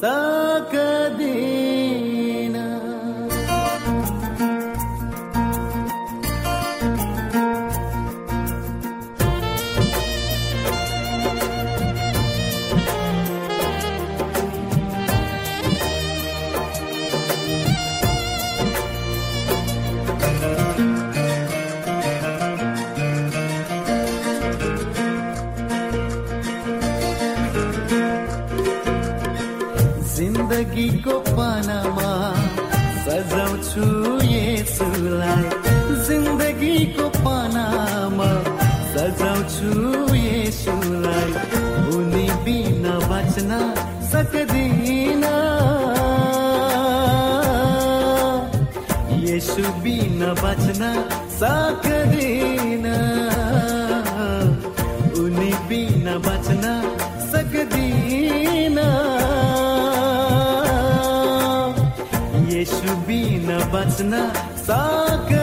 ساك دين जिन्दगीको पानामा सजाउँछु यसुलाई। जिन्दगीको पानामा सजाउँछु यसुलाई। उनी बिना बाँच्न सक्दिन। यसु बिना बाँच्न सक्दिन। उनी बिना बाँच्न बच्न सक्दिन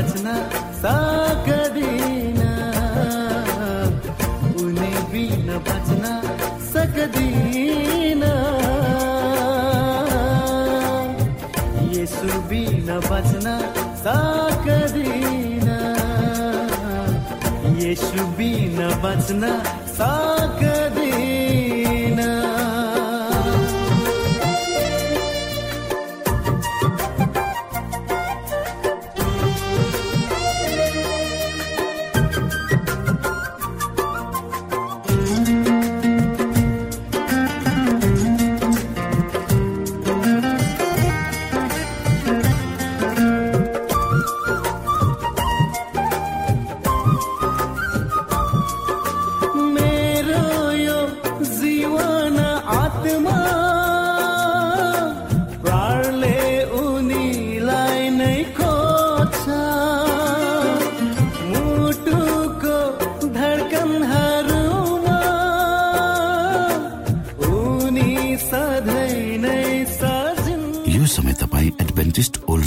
बिना बच्न सक्दिन उनी बिना बच्न सक्दिन। यसु बिना बच्न सक्दिन। यसु बिना बच्न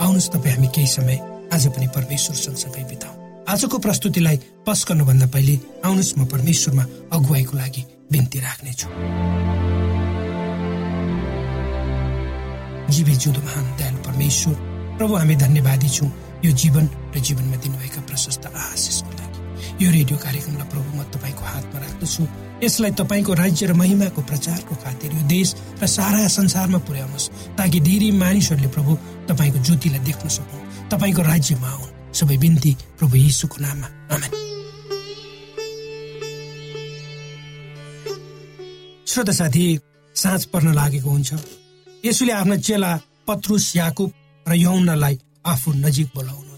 आउनुहोस् तपाईँ हामी केही समय आज पनि परमेश्वर सँगसँगै बिताउ। आजको प्रस्तुतिलाई पस गर्नुभन्दा पहिले आउनुहोस् म परमेश्वरमा अगुवाईको लागि बिन्ती राख्नेछु। जीवी जिउँदो महान दयालु परमेश्वर प्रभु हामी धन्यवादी छौँ। यो जीवन र जीवनमा दिनुभएका प्रशस्त आशिषको लागि। यो रेडियो कार्यक्रमलाई प्रभु म तपाईँको हातमा राख्दछु। यसलाई तपाईँको राज्य र महिमाको प्रचारको खातिर यो देश र सारा संसारमा पुर्याउनुहोस् ताकि धेरै मानिसहरूले प्रभु तपाईँको ज्योतिलाई देख्न सकुन्। तपाईँको राज्यमा आउन्। सबै बिन्ती प्रभु यीशुको नाममा। आमेन। श्रोता साथी साँझ पर्न लागेको हुन्छ। यसुले आफ्ना चेला पत्रुस याकुब र यौनालाई आफू नजिक बोलाउनुहुन्छ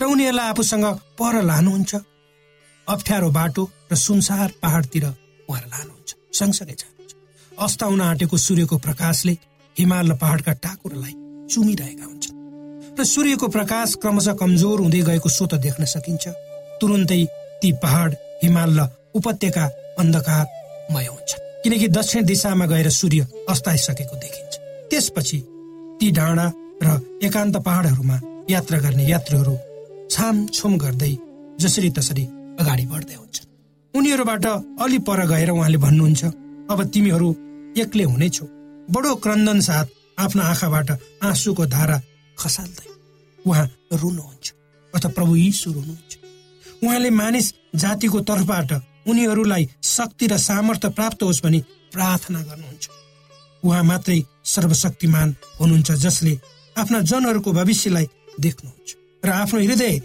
र उनीहरूलाई आफूसँग पर लानुहुन्छ। अप्ठ्यारो बाटो र सुनसार पहाडतिर उहाँहरू लानुहुन्छ। सँगसँगै जानुहुन्छ। अस्ताउन आँटेको सूर्यको प्रकाशले हिमाल र पहाडका टाकुरालाई चुमिरहेका हुन्छन्। र सूर्यको प्रकाश क्रमशः कमजोर हुँदै गएको स्वत देख्न सकिन्छ। तुरुन्तै ती पहाड हिमाल र उपत्यका अन्धकारमय हुन्छ किनकि दक्षिण दिशामा गएर सूर्य अस्ताइसकेको देखिन्छ। त्यसपछि ती डाँडा र एकान्त पहाडहरूमा यात्रा गर्ने यात्रीहरू छामछुम गर्दै जसरी तसरी अगाडि बढ्दै हुन्छन्। उनीहरूबाट अलि पर गएर उहाँले भन्नुहुन्छ अब तिमीहरू एक्लै हुनेछौ बडो क्रन्दन साथ आफ्नो आँखाबाट आँसुको धारा खसाल्दै उहाँ रुनुहुन्छ अथवा प्रभु यीशु रुनुहुन्छ। उहाँले मानिस जातिको तर्फबाट उनीहरूलाई शक्ति र सामर्थ्य प्राप्त होस् भनी प्रार्थना गर्नुहुन्छ। उहाँ मात्रै सर्वशक्तिमान हुनुहुन्छ जसले आफ्ना जनहरूको भविष्यलाई देख्नुहुन्छ। र आफ्नो हृदय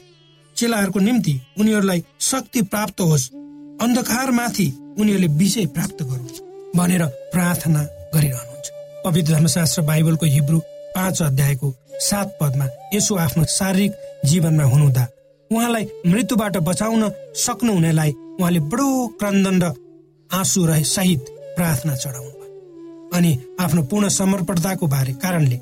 चेलाहरूको निम्ति उनीहरूलाई शक्ति प्राप्त होस्। अन्धकारमाथि उनीहरूले विजय प्राप्त गरोस् भनेर प्रार्थना गरिरहनुहुन्छ। पवित्र धर्मशास्त्र बाइबलको हिब्रू पाँच अध्यायको सात पदमा यसो आफ्नो शारीरिक जीवनमा हुनुहुँदा उहाँलाई मृत्युबाट बचाउन सक्नुहुनेलाई उहाँले बडो क्रन्दन र आँसु रहे सहित प्रार्थना चढाउनु अनि आफ्नो पूर्ण समर्पणताको बारे कारणले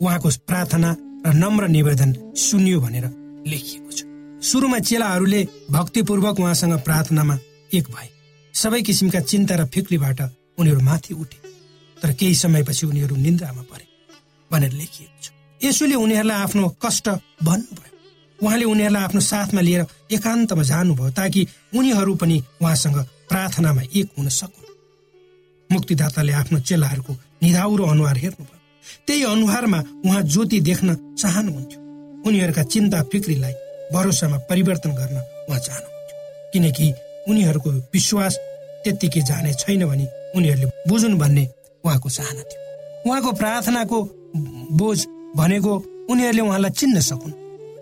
उहाँको प्रार्थना र नम्र निवेदन सुनियो भनेर लेखिएको छ। सुरुमा चेलाहरूले भक्तिपूर्वक उहाँसँग प्रार्थनामा एक भए। सबै किसिमका चिन्ता र फिक्रीबाट उनीहरू माथि उठे। तर केही समयपछि उनीहरू निन्द्रामा परे भनेर लेखिएको छ। यसोले उनीहरूलाई आफ्नो कष्ट भन्नुभयो। उहाँले उनीहरूलाई आफ्नो साथमा लिएर एकान्तमा जानुभयो ताकि उनीहरू पनि उहाँसँग प्रार्थनामा एक हुन सकुन्। मुक्तिदाताले आफ्नो चेलाहरूको निधाउरो अनुहार हेर्नुभयो। त्यही अनुहारमा उहाँ ज्योति देख्न चाहनुहुन्थ्यो। उनीहरूका चिन्ता फिक्रीलाई भरोसामा परिवर्तन गर्न उहाँ चाहनुहुन्थ्यो। किनकि उनीहरूको विश्वास त्यत्तिकै जाने छैन भने उनीहरूले बुझुन् भन्ने उहाँको चाहना थियो। उहाँको प्रार्थनाको बोझ भनेको उनीहरूले उहाँलाई चिन्न सकुन्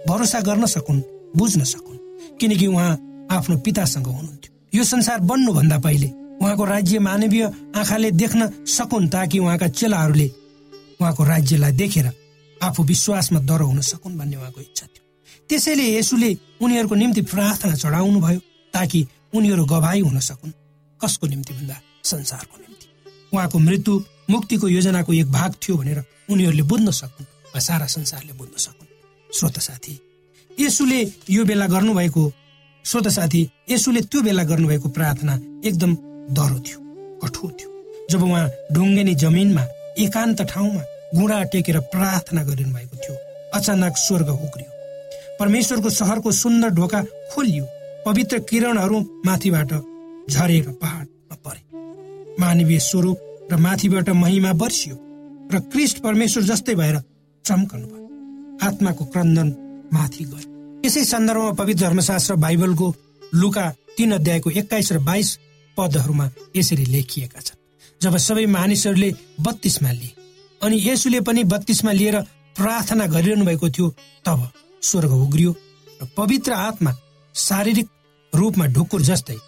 भरोसा गर्न सकुन् बुझ्न सकुन्। किनकि उहाँ आफ्नो पितासँग हुनुहुन्थ्यो। यो संसार बन्नुभन्दा पहिले उहाँको राज्य मानवीय आँखाले देख्न सकुन् ताकि उहाँका चेलाहरूले उहाँको राज्यलाई देखेर आफू विश्वासमा डरो हुन सकुन् भन्ने उहाँको इच्छा थियो। त्यसैले यसुले उनीहरूको निम्ति प्रार्थना चढाउनु भयो ताकि उनीहरू गवाई हुन सकुन्। कसको निम्ति भन्दा संसारको निम्ति। उहाँको मृत्यु मुक्तिको योजनाको एक भाग थियो भनेर उनीहरूले बुझ्न सकुन् वा सारा संसारले बुझ्न सकुन्। श्रोत साथी यसुले यो बेला गर्नुभएको श्रोत साथी यसुले त्यो बेला गर्नुभएको प्रार्थना एकदम डह्रो थियो कठोर थियो। जब उहाँ ढुङ्गेनी जमिनमा एकान्त ठाउँमा गुडा टेकेर प्रार्थना गरिनु भएको थियो। अचानक स्वर्ग उग्रियो। परमेश्वरको सहरको सुन्दर ढोका खोलियो। पवित्र किरणहरू माथिबाट झरेर पहाडमा परे। मानवीय स्वरूप र माथिबाट महिमा बर्सियो र क्रिस्ट परमेश्वर जस्तै भएर चम्कनु भयो। आत्माको क्रन्दन माथि गयो। यसै सन्दर्भमा पवित्र धर्मशास्त्र बाइबलको लुका तीन अध्यायको एक्काइस र बाइस पदहरूमा यसरी लेखिएका छन्। जब सबै मानिसहरूले बत्तीसमा लिए अनि यसुले पनि बत्तीसमा लिएर प्रार्थना गरिरहनु भएको थियो तब स्वर्ग उग्रियो र पवित्र आत्मा शारीरिक रूपमा ढुकुर जस्तै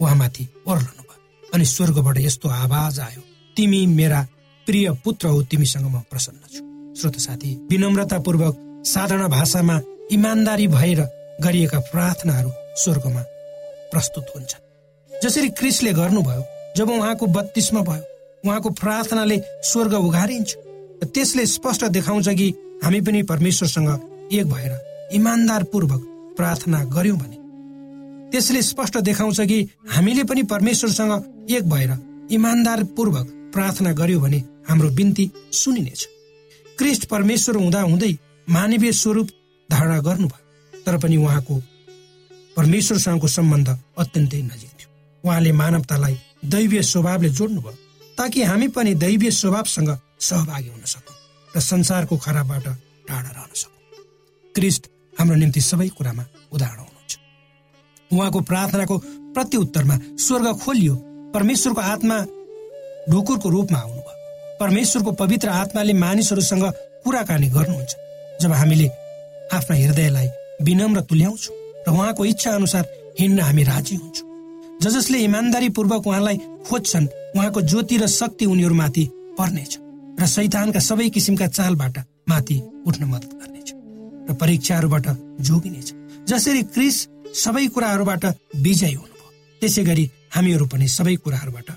उहाँमाथि ओर्लनु भयो अनि स्वर्गबाट यस्तो आवाज आयो तिमी मेरा प्रिय पुत्र हो तिमीसँग म प्रसन्न छु। श्रोत साथी विनम्रतापूर्वक साधारण भाषामा इमान्दारी भएर गरिएका प्रार्थनाहरू स्वर्गमा प्रस्तुत हुन्छन्। जसरी क्रिसले गर्नुभयो जब उहाँको बत्तीसमा भयो उहाँको प्रार्थनाले स्वर्ग उघारिन्छ। त्यसले स्पष्ट देखाउँछ कि हामी पनि परमेश्वरसँग एक भएर इमान्दार पूर्वक प्रार्थना गर्यौं भने। त्यसले स्पष्ट देखाउँछ कि हामीले पनि परमेश्वरसँग एक भएर इमान्दार पूर्वक प्रार्थना गर्यो भने हाम्रो बिन्ती सुनिनेछ। क्रिस्ट परमेश्वर हुँदा हुँदै मानवीय स्वरूप धारणा गर्नुभयो तर पनि उहाँको परमेश्वरसँगको सम्बन्ध अत्यन्तै नजिक थियो। उहाँले मानवतालाई दैवीय स्वभावले जोड्नुभयो ताकि हामी पनि दैवीय स्वभावसँग सहभागी हुन सकौँ र संसारको खराबबाट टाढा रहन सकौँ। क्रिस्ट हाम्रो निम्ति सबै कुरामा उदाहरण हुनुहुन्छ। उहाँको प्रार्थनाको प्रत्युत्तरमा स्वर्ग खोलियो परमेश्वरको आत्मा ढुकुरको रूपमा आउनुभयो। परमेश्वरको पवित्र आत्माले मानिसहरूसँग कुराकानी गर्नुहुन्छ। जब हामीले आफ्ना हृदयलाई विनम्र तुल्याउँछौँ र उहाँको इच्छा अनुसार हिँड्न हामी राजी हुन्छौँ। ज जसले इमान्दारी पूर्वक उहाँलाई खोज्छन् उहाँको ज्योति र शक्ति उनीहरूमाथि पर्नेछ र शैतानका सबै किसिमका चालबाट माथि उठ्न मद्दत गर्नेछ र परीक्षाहरूबाट जोगिनेछ। जसरी क्रिस सबै कुराहरूबाट विजय हुनुभयो त्यसै गरी हामीहरू पनि सबै कुराहरूबाट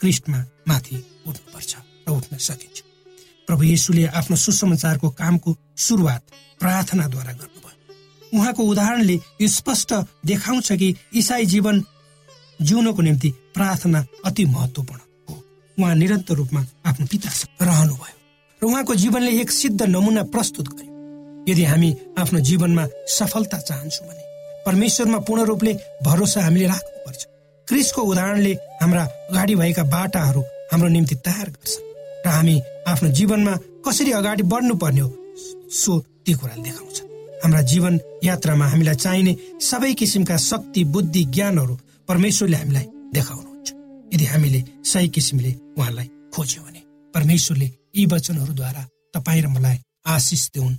क्रिस्टमा माथि उठ्नुपर्छ र उठ्न सकिन्छ। प्रभु येसुले आफ्नो सुसमाचारको कामको सुरुवात प्रार्थनाद्वारा गर्नुभयो। उहाँको उदाहरणले स्पष्ट देखाउँछ कि इसाई जीवन जिउनको निम्ति प्रार्थना अति महत्वपूर्ण हो। उहाँ निरन्तर रूपमा आफ्नो पितासँग रहनुभयो र उहाँको जीवनले एक सिद्ध नमुना प्रस्तुत गर्यो। यदि हामी आफ्नो जीवनमा सफलता चाहन्छौँ भने परमेश्वरमा पूर्ण रूपले भरोसा हामीले राख्नुपर्छ। क्रिसको उदाहरणले हाम्रा अगाडि भएका बाटाहरू हाम्रो निम्ति तयार गर्छ र हामी आफ्नो जीवनमा कसरी अगाडि बढ्नुपर्ने हो सो ती कुराले देखाउँछ हाम्रा जीवन यात्रामा हामीलाई चाहिने सबै किसिमका शक्ति बुद्धि ज्ञानहरू परमेश्वरले हामीलाई देखाउनुहुन्छ। यदि हामीले सही किसिमले उहाँलाई खोज्यौँ भने परमेश्वरले यी वचनहरूद्वारा तपाईँ र मलाई आशिष दिउन्।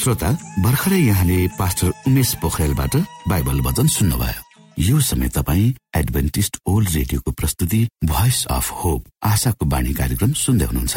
श्रोता भर्खरै यहाँले पास्टर उमेश पोखरेलबाट बाइबल वचन सुन्नुभयो। यो समय तपाईँ एडभेन्टिस्ट ओल्ड रेडियोको प्रस्तुति भोइस अफ होप आशाको बाणी कार्यक्रम सुन्दै हुनुहुन्छ।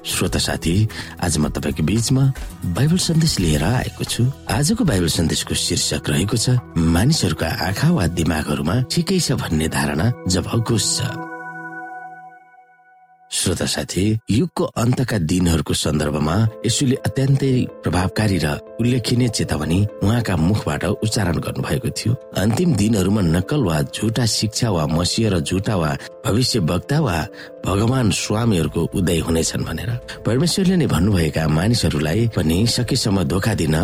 श्रोता साथी आज म तपाईँको बीचमा बाइबल सन्देश लिएर आएको छु। आजको बाइबल सन्देशको शीर्षक रहेको छ मानिसहरूका आँखा वा दिमागहरूमा ठिकै छ भन्ने धारणा जब छ। श्रोता साथी युगको अन्तका दिनहरूको सन्दर्भमा यसुले अत्यन्तै प्रभावकारी र उल्लेखनीय चेतावनी उहाँका मुखबाट उच्चारण गर्नुभएको थियो। अन्तिम दिनहरूमा नकल वा झुटा शिक्षा वा मसिह र झुटा वा भविष्य वक्ता वा भगवान स्वामीहरूको उदय हुनेछन् भनेर। परमेश्वरले नै भन्नुभएका मानिसहरूलाई पनि सकेसम्म धोका दिन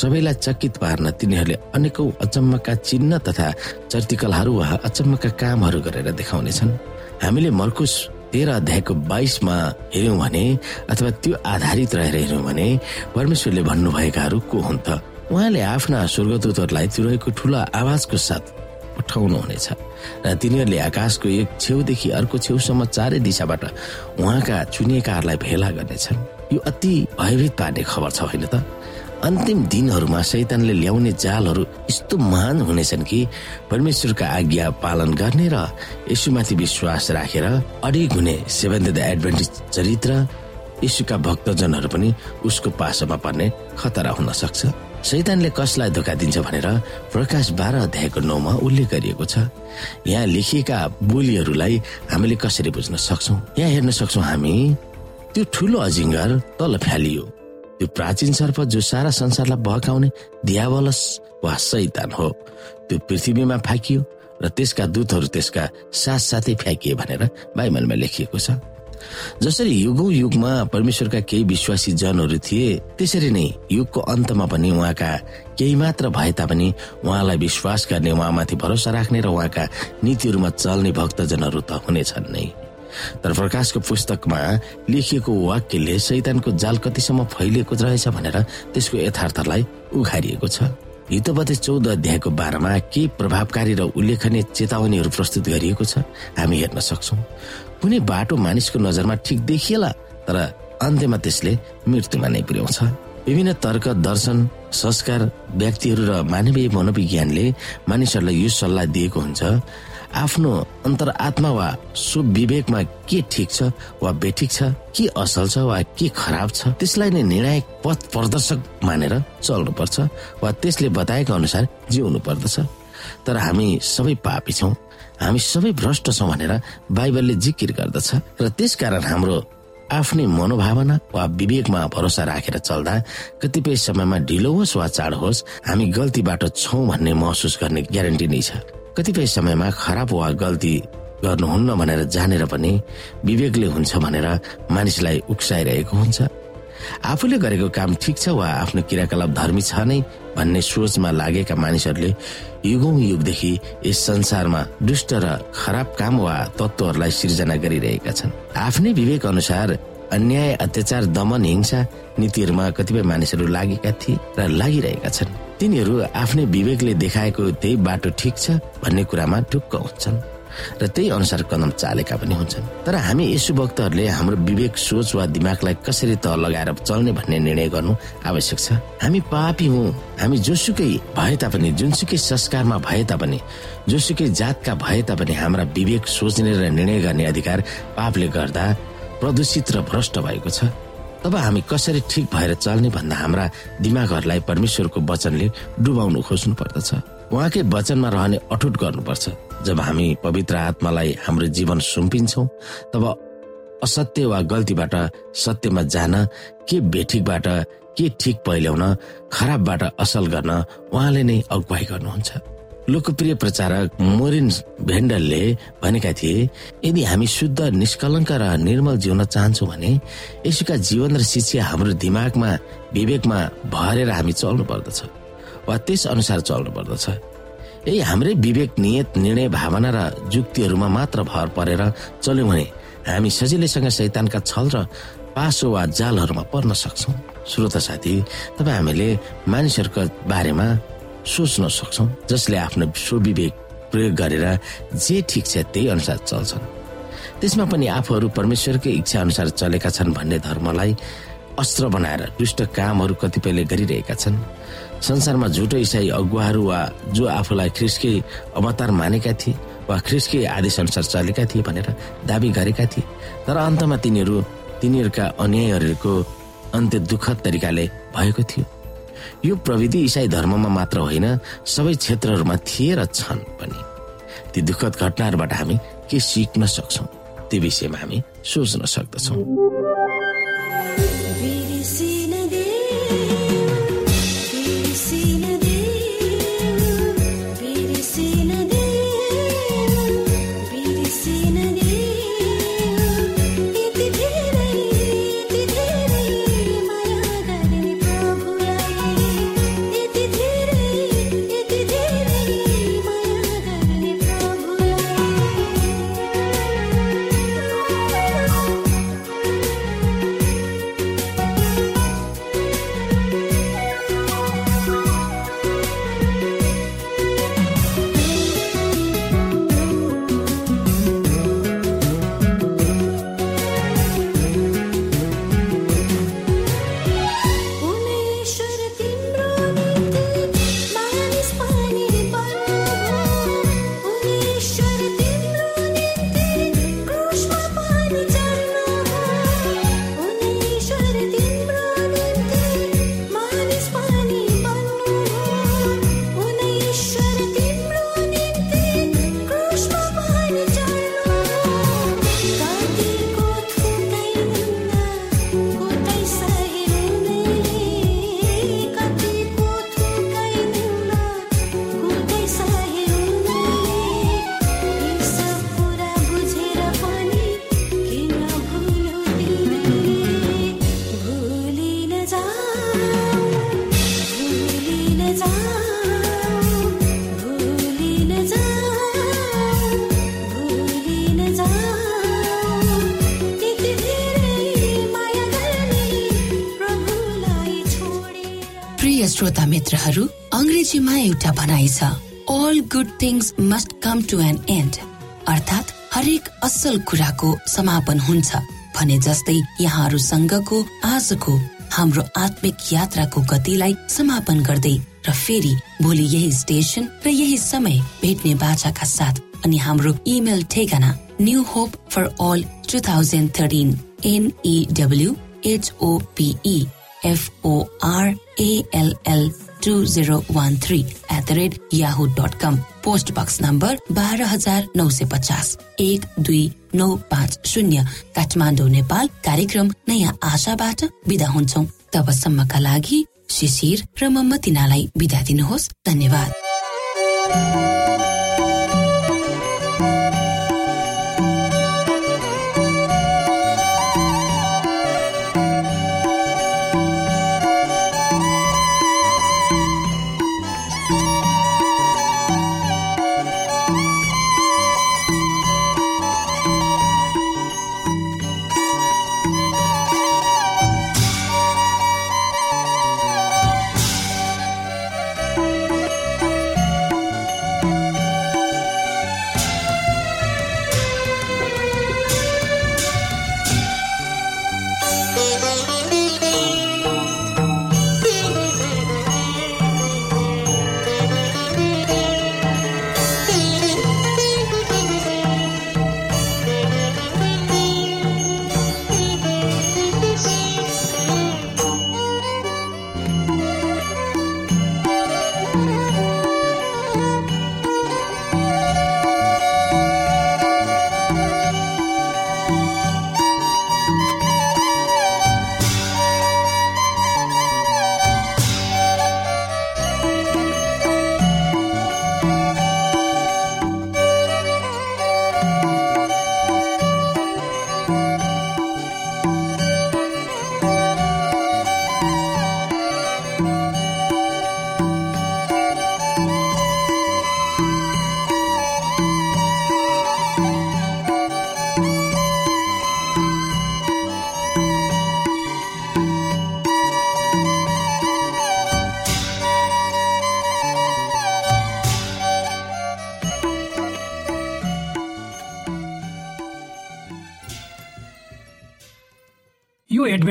सबैलाई चकित पार्न तिनीहरूले अनेकौं अचम्मका चिन्ह तथा चर्तिकलहरू वा अचम्मका कामहरू गरेर देखाउनेछन्। हामीले मर्कुस तेह्र अध्यायको बाइसमा हेर्यौँ भने अथवा त्यो आधारित रहेर हेर्यौँ भने परमेश्वरले भन्नुभएकाहरू को हुन् त? उहाँले आफ्ना स्वर्गदूतहरूलाई तिरहेको ठुला आवाजको साथ पठाउनु हुनेछ र तिनीहरूले आकाशको एक छेउदेखि अर्को छेउसम्म चारै दिशाबाट उहाँका चुनिएकाहरूलाई भेला गर्नेछन्। यो अति भयभीत पार्ने खबर छ होइन त? अन्तिम दिनहरूमा शैतानले ल्याउने जालहरू यस्तो महान हुनेछन् कि परमेश्वरका आज्ञा पालन गर्ने र यसुमाथि विश्वास राखेर अडिग हुने सेभेन द एडभेन्टिज चरित्र यसुका भक्तजनहरू पनि उसको पासोमा पर्ने खतरा हुन सक्छ। शैतानले कसलाई धोका दिन्छ भनेर प्रकाश बाह्र अध्यायको नौमा उल्लेख गरिएको छ। यहाँ लेखिएका बोलीहरूलाई हामीले कसरी बुझ्न सक्छौ? यहाँ हेर्न सक्छौ हामी त्यो ठुलो अजिङ्गर तल फ्यालियो। त्यो प्राचीन सर्प जो सारा संसारलाई बहकाउने दियावलस वा सैतान हो त्यो पृथ्वीमा फ्याँकियो र त्यसका दूतहरू त्यसका साथसाथै फ्याँकिए भनेर बाइबलमा लेखिएको छ। जसरी युगौं युगमा परमेश्वरका केही विश्वासी जनहरू थिए त्यसरी नै युगको अन्तमा पनि उहाँका केही मात्र भए तापनि उहाँलाई विश्वास गर्ने उहाँमाथि भरोसा राख्ने र उहाँका नीतिहरूमा चल्ने भक्तजनहरू त हुनेछन् नै। तर प्रकाशको पुस्तकमा लेखिएको वाक्यले शैतानको जाल कतिसम्म फैलिएको रहेछ भनेर त्यसको यथार्थलाई उघारिएको छ। हितपति चौध अध्यायको बाह्रमा के प्रभावकारी र उल्लेखनीय चेतावनीहरू प्रस्तुत गरिएको छ हामी हेर्न सक्छौ। कुनै बाटो मानिसको नजरमा ठिक देखिएला तर अन्त्यमा त्यसले मृत्युमा नै पुर्याउँछ। विभिन्न तर्क दर्शन संस्कार व्यक्तिहरू र मानवीय मनोविज्ञानले मानिसहरूलाई यो सल्लाह दिएको हुन्छ आफ्नो अन्तरात्मा वा सुविवेकमा के ठिक छ वा बेठिक छ के असल छ वा के खराब छ त्यसलाई नै निर्णायक पथ प्रदर्शक मानेर चल्नुपर्छ वा त्यसले बताएको अनुसार जिउनु पर्दछ। तर हामी सबै पापी छौँ। हामी सबै भ्रष्ट छौँ भनेर बाइबलले जिकिर गर्दछ र त्यसकारण हाम्रो आफ्नै मनोभावना वा विवेकमा भरोसा राखेर चल्दा कतिपय समयमा ढिलो होस् वा चाँडो होस् हामी गल्तीबाट छौँ भन्ने महसुस गर्ने ग्यारेन्टी नै छ। कतिपय समयमा खराब वा गल्ती गर्नुहुन्न भनेर जानेर पनि विवेकले हुन्छ भनेर मानिसलाई उक्साइरहेको हुन्छ। आफूले गरेको काम ठिक छ वा आफ्नो क्रियाकलाप धर्मी छ नै भन्ने सोचमा लागेका मानिसहरूले युगौं युगदेखि यस संसारमा दुष्ट र खराब काम वा तत्वहरूलाई सिर्जना गरिरहेका छन्। आफ्नै विवेक अनुसार अन्याय अत्याचार दमन हिंसा नीतिहरूमा कतिपय मानिसहरू लागेका थिए र लागिरहेका छन्। तिनीहरू आफ्नै विवेकले देखाएको त्यही बाटो ठिक छ भन्ने कुरामा ढुक्क हुन्छन् र त्यही अनुसार कदम चालेका पनि हुन्छन्। तर हामी यसो भक्तहरूले हाम्रो विवेक सोच वा दिमागलाई कसरी तह लगाएर चल्ने भन्ने निर्णय गर्नु आवश्यक छ। हामी पापी हौ। हामी जोसुकै भए तापनि जुनसुकै संस्कारमा भए तापनि जोसुकै जातका भए तापनि हाम्रा विवेक सोच्ने र निर्णय गर्ने अधिकार पापले गर्दा प्रदूषित र भ्रष्ट भएको छ। तब हामी कसरी ठिक भएर चल्ने भन्दा हाम्रा दिमागहरूलाई परमेश्वरको वचनले डुबाउनु खोज्नु पर्दछ उहाँकै वचनमा रहने अठुट गर्नुपर्छ। जब हामी पवित्र आत्मालाई हाम्रो जीवन सुम्पिन्छौ तब असत्य वा गल्तीबाट सत्यमा जान के बेठिकबाट के ठिक पहिल्याउन खराबबाट असल गर्न उहाँले नै अगुवाई गर्नुहुन्छ। लोकप्रिय प्रचारक मोरिन भेन्डलले भनेका थिए यदि हामी शुद्ध निष्कलङ्क र निर्मल जिउन चाहन्छौँ भने यसुका जीवन र शिक्षा हाम्रो दिमागमा विवेकमा भरेर हामी चल्नु पर्दछ वा त्यस अनुसार चल्नु पर्दछ यही हाम्रै विवेक नियत निर्णय भावना र जुक्तिहरूमा मात्र भर परेर चल्यौँ भने हामी सजिलैसँग शैतानका छल र पासो वा जालहरूमा पर्न सक्छौँ। श्रोता साथी तपाईँ हामीले मानिसहरूको बारेमा सोच्न सक्छौँ जसले आफ्नो सुविवेक प्रयोग गरेर जे ठिक छ त्यही अनुसार चल्छन्। त्यसमा पनि आफूहरू परमेश्वरकै इच्छा अनुसार चलेका छन् भन्ने धर्मलाई अस्त्र बनाएर दुष्ट कामहरू कतिपयले गरिरहेका छन्। संसारमा झुटो इसाई अगुवाहरू वा जो आफूलाई ख्रिस्कै अवतार मानेका थिए वा ख्रिस्कै आदेश अनुसार चलेका थिए भनेर दावी गरेका थिए तर अन्तमा तिनीहरू तिनीहरूका अन्यायहरूको अन्त्य दुःखद तरिकाले भएको थियो। यो प्रविधि इसाई धर्ममा मात्र होइन सबै क्षेत्रहरूमा थिए र छन् पनि। ती दुःखद घटनाहरूबाट हामी के सिक्न सक्छौ त्यो विषयमा हामी सोच्न सक्दछौँ। श्रोता मित्रहरू अङ्ग्रेजीमा एउटा भनाइ छ all good things must come to an end अर्थात् हरेक असल कुराको समापन हुन्छ भने जस्तै यहाँहरूसँगको आजको हाम्रो आत्मिक यात्राको गतिलाई समापन गर्दै र फेरि भोलि यही स्टेशन र यही समय भेट्ने बाचाका साथ अनि हाम्रो इमेल ठेगाना new hope for all two thousand thirteen NEW HOPE FORALL two zero one three at the rate Yahoo dot com post box number बाह्र हजार नौ सय पचास. एक दुई नौ पाँच शून्य. काठमाडौँ नेपाल कार्यक्रम नयाँ आशाबाट विदा हुन्छौ. तबसम्मका लागि शिशिर र मम्मतिनालाई विदा दिनुहोस्. धन्यवाद।